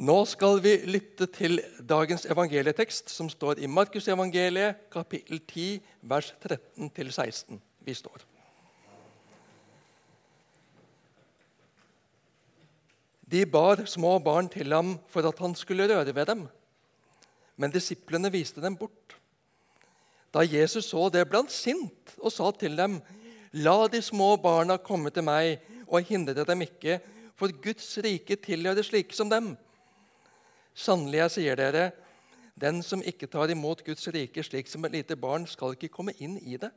Nå skal vi lytte til dagens evangelietekst, som står i Markusevangeliet, kapittel 10, vers 13-16. Vi står. De bar små barn til ham for at han skulle røre ved dem, men disiplene viste dem bort. Da Jesus så det, ble han sint og sa til dem.: La de små barna komme til meg, og hindre dem ikke, for Guds rike tilhører slike som dem. Sannelig, jeg sier dere, den som ikke tar imot Guds rike slik som et lite barn, skal ikke komme inn i det.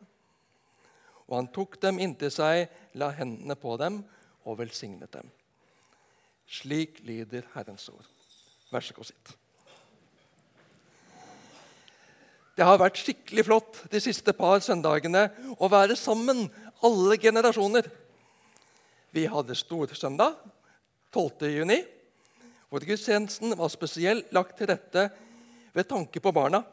Og han tok dem inntil seg, la hendene på dem og velsignet dem. Slik lyder Herrens ord. Vær så god, sitt. Det har vært skikkelig flott de siste par søndagene å være sammen, alle generasjoner. Vi hadde storsøndag 12. juni, hvor gudstjenesten var spesielt lagt til rette ved tanke på barna.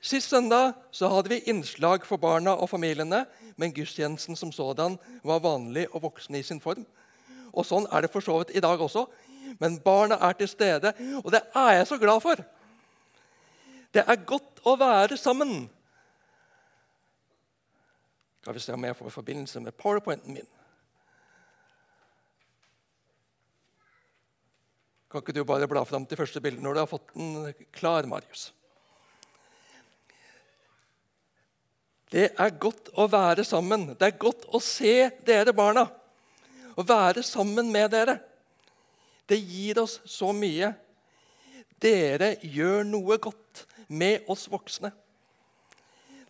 Sist søndag så hadde vi innslag for barna og familiene, men gudstjenesten som sådan var vanlig og voksen i sin form. Og Sånn er det for så vidt i dag også. Men barna er til stede, og det er jeg så glad for. Det er godt å være sammen. Skal vi se om jeg får forbindelse med powerpointen min. Kan ikke du bare bla fram til første bilde når du har fått den klar, Marius? Det er godt å være sammen. Det er godt å se dere barna. Å være sammen med dere. Det gir oss så mye. Dere gjør noe godt med oss voksne.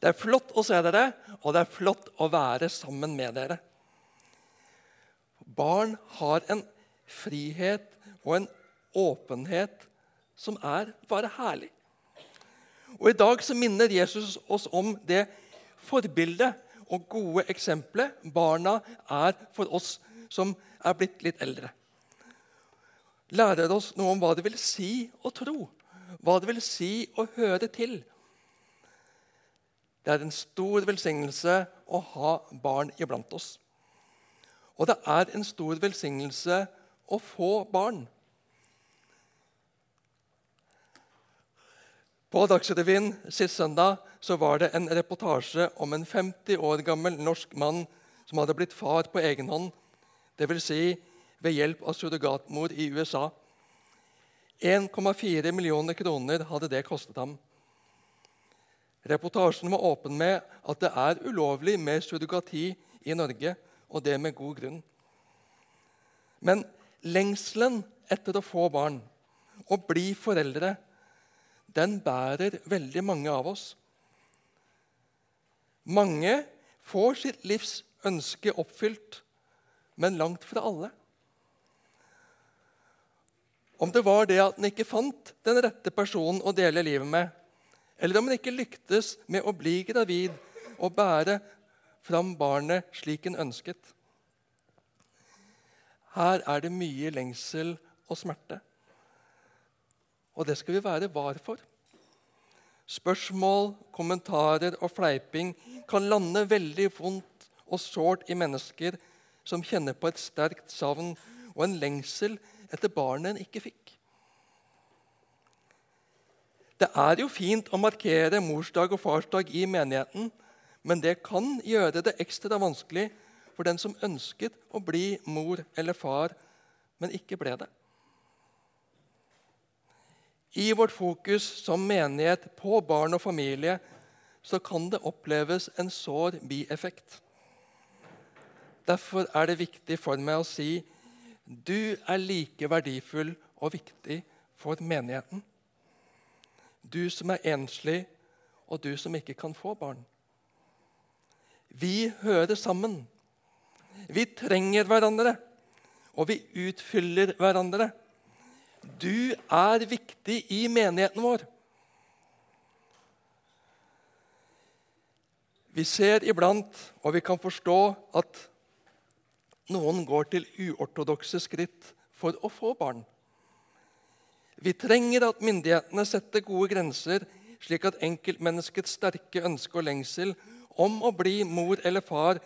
Det er flott å se dere, og det er flott å være sammen med dere. Barn har en frihet og en åpenhet som er bare herlig. Og I dag så minner Jesus oss om det forbildet og gode eksempelet barna er for oss som er blitt litt eldre. Lærer oss noe om hva det vil si å tro hva det vil si å høre til. Det er en stor velsignelse å ha barn iblant oss. Og det er en stor velsignelse å få barn. På Dagsrevyen sist søndag så var det en reportasje om en 50 år gammel norsk mann som hadde blitt far på egen hånd, dvs. Si ved hjelp av surrogatmor i USA. 1,4 millioner kroner hadde det kostet ham. Reportasjen var åpen med at det er ulovlig med surrogati i Norge, og det med god grunn. Men lengselen etter å få barn og bli foreldre, den bærer veldig mange av oss. Mange får sitt livs ønske oppfylt, men langt fra alle. Om det var det at en ikke fant den rette personen å dele livet med, eller om en ikke lyktes med å bli gravid og bære fram barnet slik en ønsket. Her er det mye lengsel og smerte. Og det skal vi være var for. Spørsmål, kommentarer og fleiping kan lande veldig vondt og sårt i mennesker som kjenner på et sterkt savn og en lengsel etter barnet en ikke fikk. Det er jo fint å markere morsdag og farsdag i menigheten, men det kan gjøre det ekstra vanskelig for den som ønsket å bli mor eller far, men ikke ble det. I vårt fokus som menighet på barn og familie så kan det oppleves en sår bieffekt. Derfor er det viktig for meg å si du er like verdifull og viktig for menigheten. Du som er enslig, og du som ikke kan få barn. Vi hører sammen. Vi trenger hverandre, og vi utfyller hverandre. Du er viktig i menigheten vår. Vi ser iblant, og vi kan forstå, at noen går til uortodokse skritt for å få barn. Vi trenger at myndighetene setter gode grenser, slik at enkeltmenneskets sterke ønske og lengsel om å bli mor eller far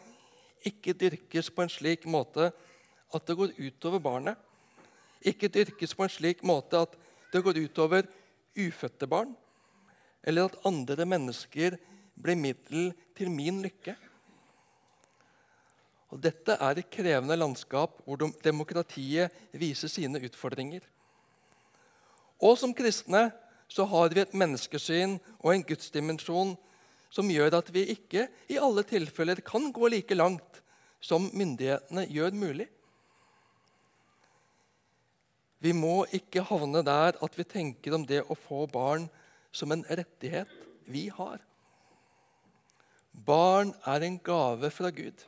ikke dyrkes på en slik måte at det går utover barnet. Ikke dyrkes på en slik måte at det går utover ufødte barn, eller at andre mennesker blir middel til min lykke. Og Dette er et krevende landskap hvor demokratiet viser sine utfordringer. Og som kristne så har vi et menneskesyn og en gudsdimensjon som gjør at vi ikke i alle tilfeller kan gå like langt som myndighetene gjør mulig. Vi må ikke havne der at vi tenker om det å få barn som en rettighet vi har. Barn er en gave fra Gud.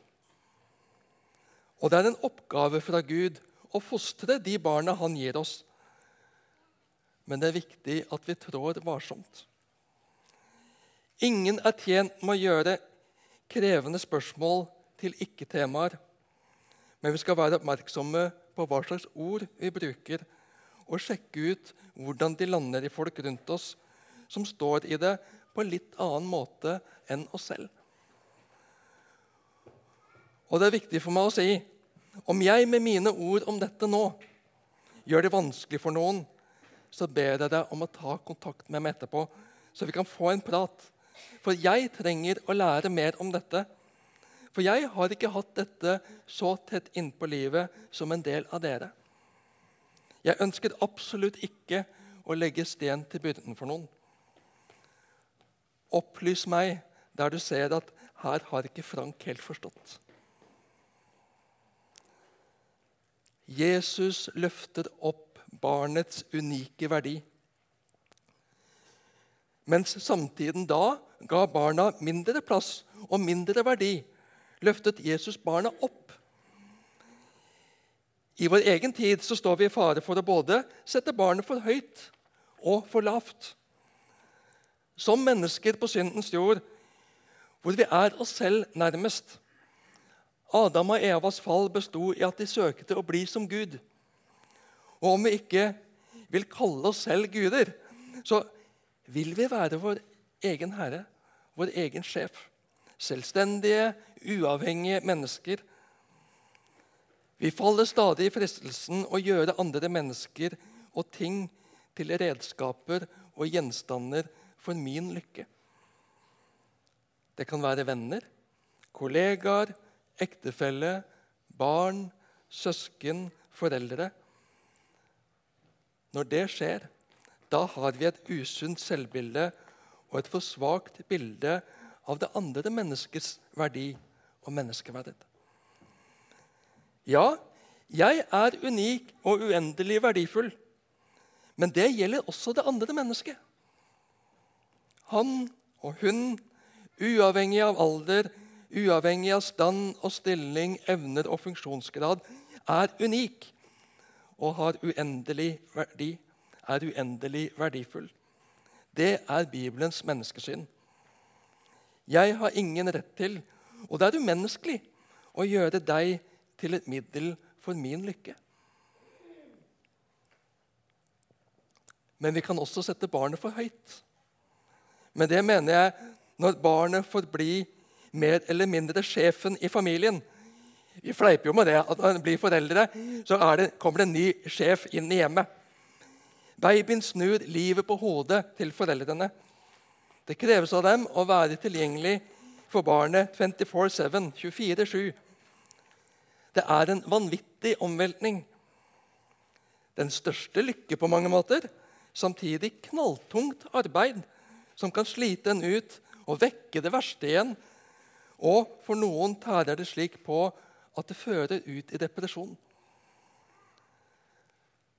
Og det er en oppgave fra Gud å fostre de barna han gir oss. Men det er viktig at vi trår varsomt. Ingen er tjent med å gjøre krevende spørsmål til ikke-temaer. Men vi skal være oppmerksomme på hva slags ord vi bruker, og sjekke ut hvordan de lander i folk rundt oss som står i det på en litt annen måte enn oss selv. Og det er viktig for meg å si om jeg med mine ord om dette nå gjør det vanskelig for noen, så ber jeg deg om å ta kontakt med meg etterpå, så vi kan få en prat. For jeg trenger å lære mer om dette. For jeg har ikke hatt dette så tett innpå livet som en del av dere. Jeg ønsker absolutt ikke å legge sten til byrden for noen. Opplys meg der du ser at her har ikke Frank helt forstått. Jesus løfter opp barnets unike verdi. Mens samtiden da ga barna mindre plass og mindre verdi, løftet Jesus barna opp. I vår egen tid så står vi i fare for å både sette barnet for høyt og for lavt. Som mennesker på syndens jord, hvor vi er oss selv nærmest. Adam og Evas fall besto i at de søkte å bli som Gud. Og om vi ikke vil kalle oss selv guder, så vil vi være vår egen herre, vår egen sjef. Selvstendige, uavhengige mennesker vi faller stadig i fristelsen å gjøre andre mennesker og ting til redskaper og gjenstander for min lykke. Det kan være venner, kollegaer, ektefelle, barn, søsken, foreldre. Når det skjer, da har vi et usunt selvbilde og et for svakt bilde det andre menneskets verdi og menneskeverd. Ja, jeg er unik og uendelig verdifull. Men det gjelder også det andre mennesket. Han og hun, uavhengig av alder, uavhengig av stand og stilling, evner og funksjonsgrad, er unik og har uendelig verdi, er uendelig verdifull. Det er Bibelens menneskesyn. Jeg har ingen rett til, og det er umenneskelig, å gjøre deg til et middel for min lykke. Men vi kan også sette barnet for høyt. Men det mener jeg når barnet får bli mer eller mindre sjefen i familien. Vi fleiper jo med det at når en blir foreldre, så det, kommer det en ny sjef inn i hjemmet. Babyen snur livet på hodet til foreldrene. Det kreves av dem å være tilgjengelig for barnet 24-7, 24-7. Det er en vanvittig omveltning. Den største lykke på mange måter, samtidig knalltungt arbeid som kan slite en ut og vekke det verste igjen. Og for noen tærer det slik på at det fører ut i depresjon.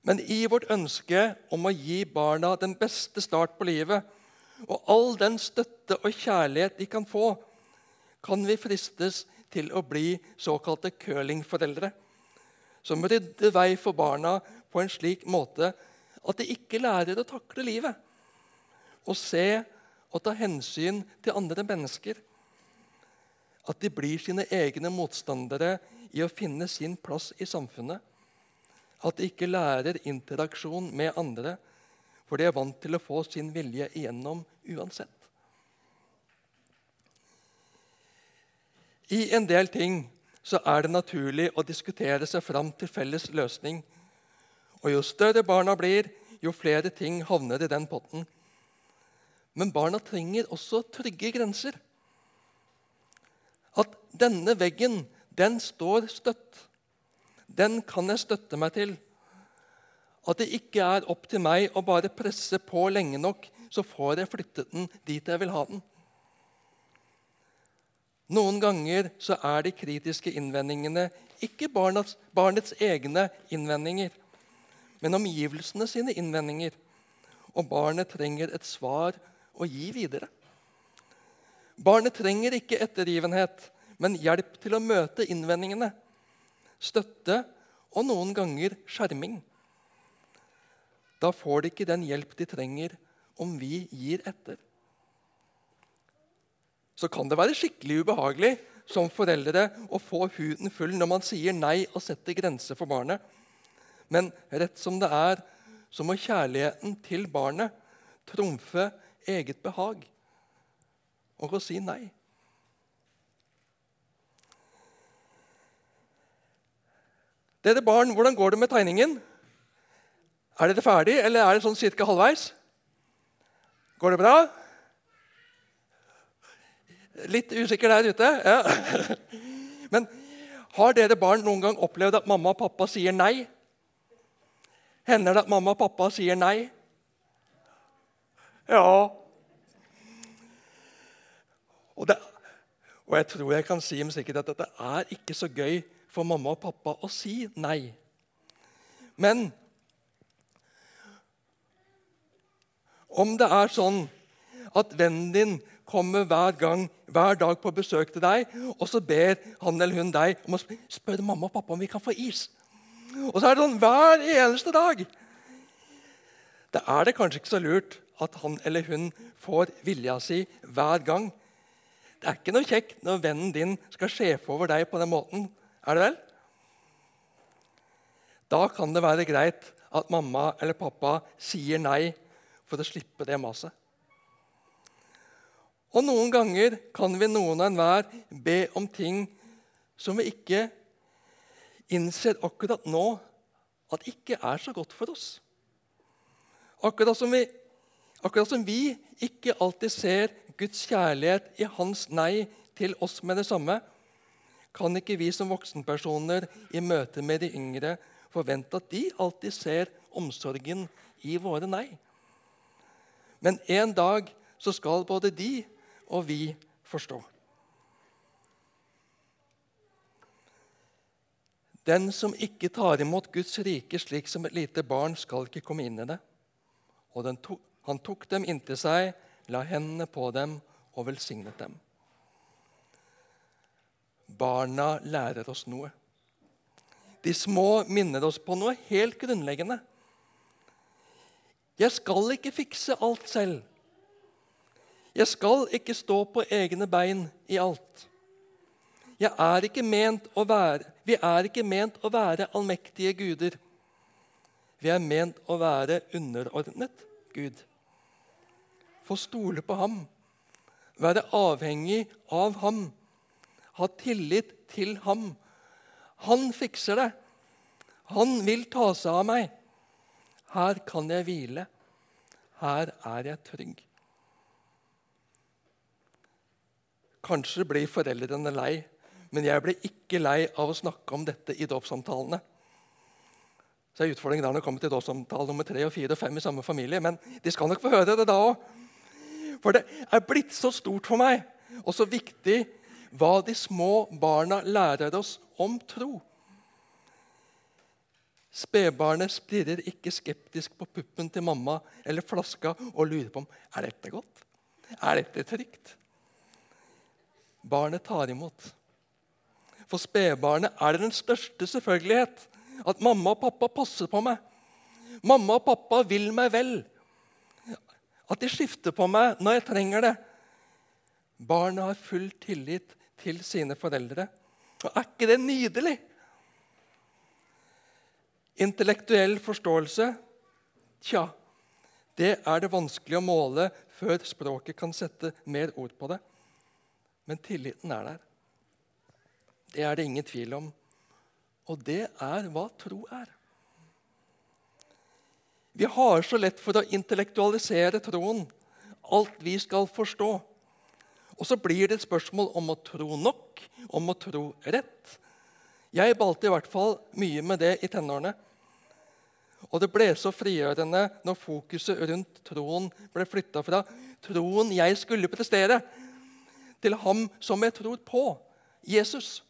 Men i vårt ønske om å gi barna den beste start på livet og all den støtte og kjærlighet de kan få, kan vi fristes til å bli såkalte curlingforeldre. Som rydder vei for barna på en slik måte at de ikke lærer å takle livet. Og se og ta hensyn til andre mennesker. At de blir sine egne motstandere i å finne sin plass i samfunnet. At de ikke lærer interaksjon med andre, for de er vant til å få sin vilje igjennom uansett. I en del ting så er det naturlig å diskutere seg fram til felles løsning. Og jo større barna blir, jo flere ting havner i den potten. Men barna trenger også trygge grenser. At denne veggen, den står støtt. Den kan jeg støtte meg til. At det ikke er opp til meg å bare presse på lenge nok, så får jeg flyttet den dit jeg vil ha den. Noen ganger så er de kritiske innvendingene ikke barnets, barnets egne innvendinger, men omgivelsene sine innvendinger. Og barnet trenger et svar å gi videre. Barnet trenger ikke ettergivenhet, men hjelp til å møte innvendingene. Støtte og noen ganger skjerming. Da får de ikke den hjelp de trenger, om vi gir etter så kan det være skikkelig ubehagelig som foreldre å få huden full når man sier nei og setter grenser for barnet. Men rett som det er, så må kjærligheten til barnet trumfe eget behag og å si nei. Dere barn, hvordan går det med tegningen? Er dere ferdig, eller er det sånn cirka halvveis? Går det bra? Litt usikker der ute. Ja. Men har dere barn noen gang opplevd at mamma og pappa sier nei? Hender det at mamma og pappa sier nei? Ja. Og, det, og jeg tror jeg kan si med sikkerhet at det er ikke så gøy for mamma og pappa å si nei. Men om det er sånn at vennen din kommer hver, gang, hver dag på besøk til deg, og så ber han eller hun deg om å spørre mamma og pappa om vi kan få is. Og så er det sånn hver eneste dag. Da er det kanskje ikke så lurt at han eller hun får vilja si hver gang. Det er ikke noe kjekt når vennen din skal sjefe over deg på den måten. Er det vel? Da kan det være greit at mamma eller pappa sier nei for å slippe det maset. Og noen ganger kan vi noen og enhver be om ting som vi ikke innser akkurat nå at ikke er så godt for oss. Akkurat som vi, akkurat som vi ikke alltid ser Guds kjærlighet i hans nei til oss med det samme, kan ikke vi som voksenpersoner i møte med de yngre forvente at de alltid ser omsorgen i våre nei. Men en dag så skal både de og vi forstå. Den som ikke tar imot Guds rike slik som et lite barn, skal ikke komme inn i det. Og to, han tok dem inntil seg, la hendene på dem og velsignet dem. Barna lærer oss noe. De små minner oss på noe helt grunnleggende. Jeg skal ikke fikse alt selv. Jeg skal ikke stå på egne bein i alt. Jeg er ikke ment å være, vi er ikke ment å være allmektige guder. Vi er ment å være underordnet Gud. Få stole på ham, være avhengig av ham, ha tillit til ham. Han fikser det. Han vil ta seg av meg. Her kan jeg hvile. Her er jeg trygg. Kanskje blir foreldrene lei, men jeg blir ikke lei av å snakke om dette i dåpssamtalene. Så er utfordringen der når det kommer til dåpssamtale nummer tre og fire og fem i samme familie. Men de skal nok få høre det da òg. For det er blitt så stort for meg og så viktig hva de små barna lærer oss om tro. Spedbarnet stirrer ikke skeptisk på puppen til mamma eller flaska og lurer på om er dette godt. Er dette trygt barnet tar imot. For spedbarnet er det den største selvfølgelighet at mamma og pappa passer på meg. Mamma og pappa vil meg vel. At de skifter på meg når jeg trenger det. Barnet har full tillit til sine foreldre. Og Er ikke det nydelig? Intellektuell forståelse Tja, det er det vanskelig å måle før språket kan sette mer ord på det. Men tilliten er der. Det er det ingen tvil om. Og det er hva tro er. Vi har så lett for å intellektualisere troen. Alt vi skal forstå. Og så blir det et spørsmål om å tro nok, om å tro rett. Jeg balte i hvert fall mye med det i tenårene. Og det ble så frigjørende når fokuset rundt troen ble flytta fra troen jeg skulle prestere, til ham som jeg tror på, Jesus.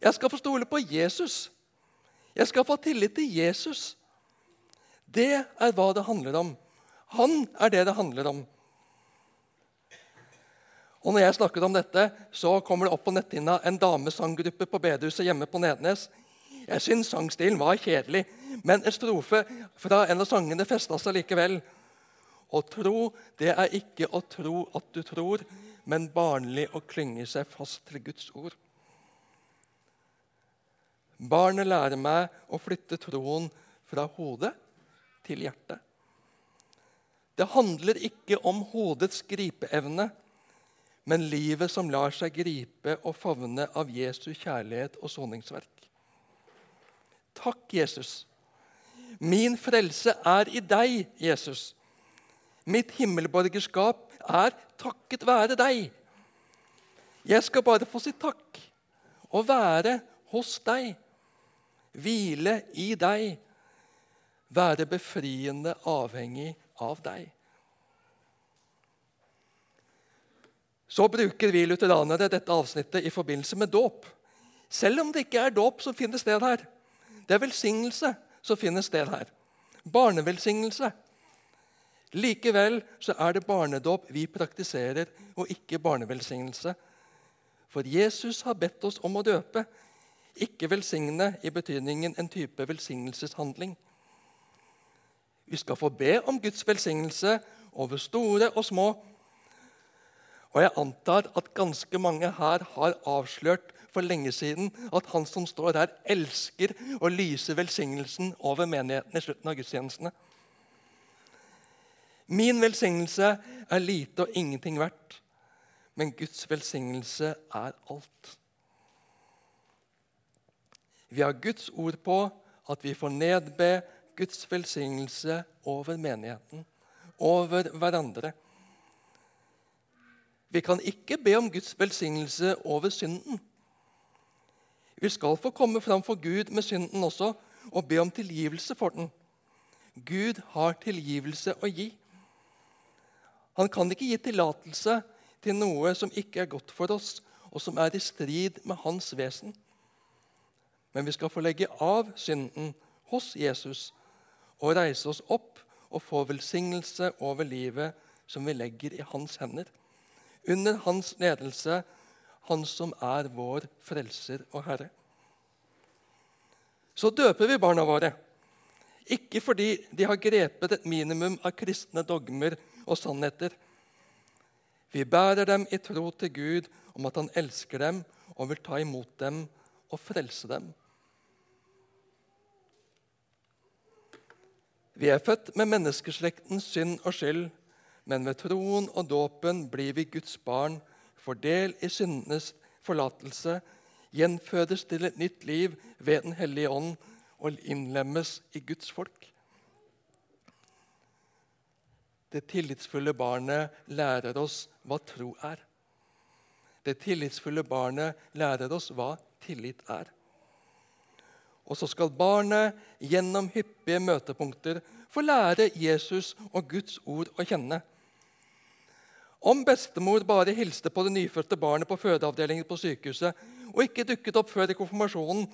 Jeg skal få stole på Jesus. Jeg skal få tillit til Jesus. Det er hva det handler om. Han er det det handler om. Og Når jeg snakker om dette, så kommer det opp på netthinna en damesanggruppe på bedehuset hjemme på Nednes. Jeg syns sangstilen var kjedelig, men en strofe fra en av sangene festa seg likevel. Å tro, det er ikke å tro at du tror, men barnlig å klynge seg fast til Guds ord. Barnet lærer meg å flytte troen fra hodet til hjertet. Det handler ikke om hodets gripeevne, men livet som lar seg gripe og favne av Jesu kjærlighet og soningsverk. Takk, Jesus. Min frelse er i deg, Jesus. Mitt himmelborgerskap er takket være deg. Jeg skal bare få si takk og være hos deg hvile i deg, være befriende avhengig av deg. Så bruker vi lutheranere dette avsnittet i forbindelse med dåp. Selv om det ikke er dåp som finner sted her. Det er velsignelse som finner sted her. Barnevelsignelse. Likevel så er det barnedåp vi praktiserer, og ikke barnevelsignelse. For Jesus har bedt oss om å døpe, ikke velsigne i betydningen en type velsignelseshandling. Vi skal få be om Guds velsignelse over store og små. Og jeg antar at ganske mange her har avslørt for lenge siden at han som står her, elsker å lyse velsignelsen over menigheten i slutten av gudstjenestene. Min velsignelse er lite og ingenting verdt, men Guds velsignelse er alt. Vi har Guds ord på at vi får nedbe Guds velsignelse over menigheten, over hverandre. Vi kan ikke be om Guds velsignelse over synden. Vi skal få komme fram for Gud med synden også og be om tilgivelse for den. Gud har tilgivelse å gi. Han kan ikke gi tillatelse til noe som ikke er godt for oss, og som er i strid med hans vesen. Men vi skal få legge av synden hos Jesus og reise oss opp og få velsignelse over livet som vi legger i hans hender. Under hans ledelse, han som er vår frelser og herre. Så døper vi barna våre. Ikke fordi de har grepet et minimum av kristne dogmer og sannheter. Vi bærer dem i tro til Gud om at han elsker dem og vil ta imot dem og frelse dem. Vi er født med menneskeslektens synd og skyld, men ved troen og dåpen blir vi Guds barn, får del i syndenes forlatelse, gjenfødes til et nytt liv ved Den hellige ånd og innlemmes i Guds folk. Det tillitsfulle barnet lærer oss hva tro er. Det tillitsfulle barnet lærer oss hva tillit er. Og så skal barnet gjennom hyppige møtepunkter få lære Jesus og Guds ord å kjenne. Om bestemor bare hilste på det nyfødte barnet på fødeavdelingen på sykehuset og ikke dukket opp før i konfirmasjonen,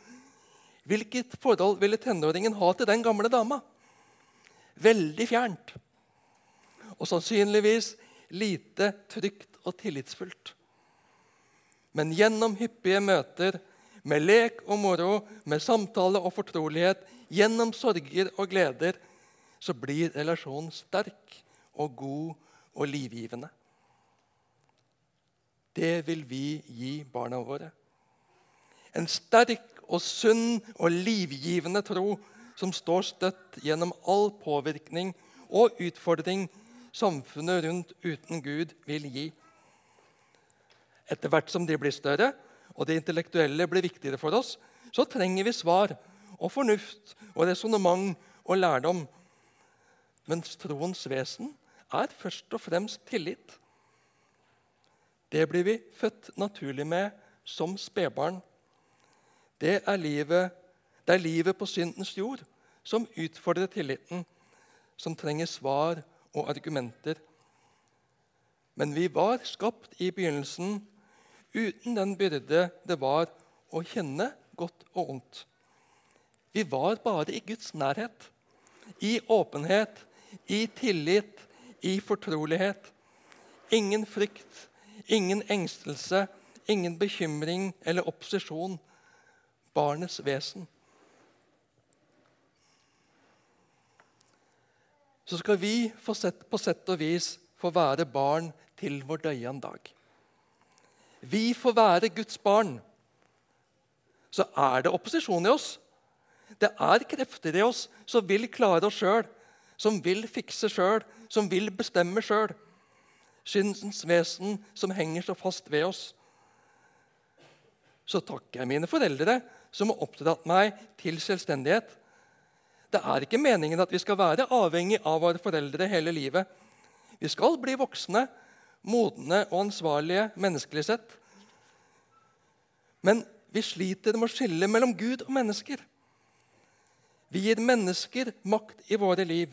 hvilket forhold ville tenåringen ha til den gamle dama? Veldig fjernt. Og sannsynligvis lite trygt og tillitsfullt. Men gjennom hyppige møter med lek og moro, med samtale og fortrolighet, gjennom sorger og gleder, så blir relasjonen sterk og god og livgivende. Det vil vi gi barna våre. En sterk og sunn og livgivende tro som står støtt gjennom all påvirkning og utfordring samfunnet rundt uten Gud vil gi. Etter hvert som de blir større, og det intellektuelle blir viktigere for oss, så trenger vi svar og fornuft og resonnement og lærdom. mens troens vesen er først og fremst tillit. Det blir vi født naturlig med som spedbarn. Det er livet, det er livet på syndens jord som utfordrer tilliten, som trenger svar og argumenter. Men vi var skapt i begynnelsen uten den byrde det var å kjenne godt og ondt. Vi var bare i Guds nærhet, i åpenhet, i tillit, i fortrolighet. Ingen frykt, ingen engstelse, ingen bekymring eller opposisjon. Barnets vesen. Så skal vi på sett og vis få være barn til vår døyende dag. Vi får være Guds barn. Så er det opposisjon i oss. Det er krefter i oss som vil klare oss sjøl, som vil fikse sjøl, som vil bestemme sjøl. Syndens vesen som henger så fast ved oss. Så takker jeg mine foreldre som har oppdratt meg til selvstendighet. Det er ikke meningen at vi skal være avhengig av våre foreldre hele livet. Vi skal bli voksne, modne og ansvarlige menneskelig sett. Men vi sliter med å skille mellom Gud og mennesker. Vi gir mennesker makt i våre liv.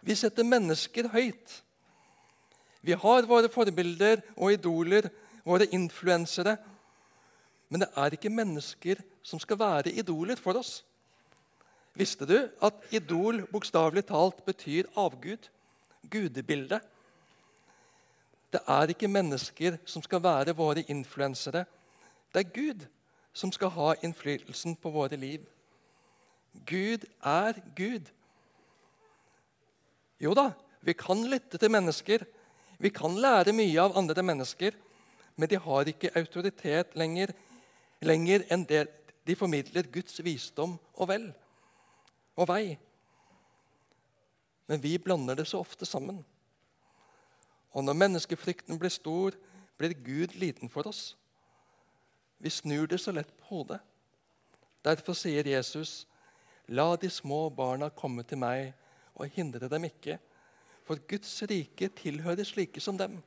Vi setter mennesker høyt. Vi har våre forbilder og idoler, våre influensere. Men det er ikke mennesker som skal være idoler for oss. Visste du at idol bokstavelig talt betyr avgud? Gudebilde. Det er ikke mennesker som skal være våre influensere. Det er Gud som skal ha innflytelsen på våre liv. Gud er Gud. Jo da, vi kan lytte til mennesker. Vi kan lære mye av andre mennesker, men de har ikke autoritet lenger, lenger enn det de formidler Guds visdom og vel og vei. Men vi blander det så ofte sammen. Og når menneskefrykten blir stor, blir Gud liten for oss. Vi snur det så lett på hodet. Derfor sier Jesus, 'La de små barna komme til meg, og hindre dem ikke.' For Guds rike tilhører slike som dem.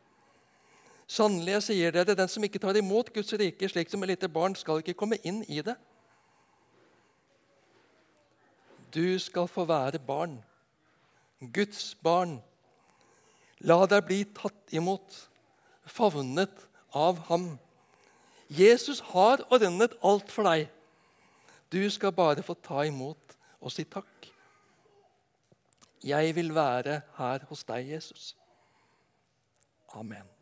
Sannelig, jeg sier dere, den som ikke tar imot Guds rike slik som et lite barn, skal ikke komme inn i det. Du skal få være barn, Guds barn. La deg bli tatt imot, favnet av ham. Jesus har ordnet alt for deg. Du skal bare få ta imot og si takk. Jeg vil være her hos deg, Jesus. Amen.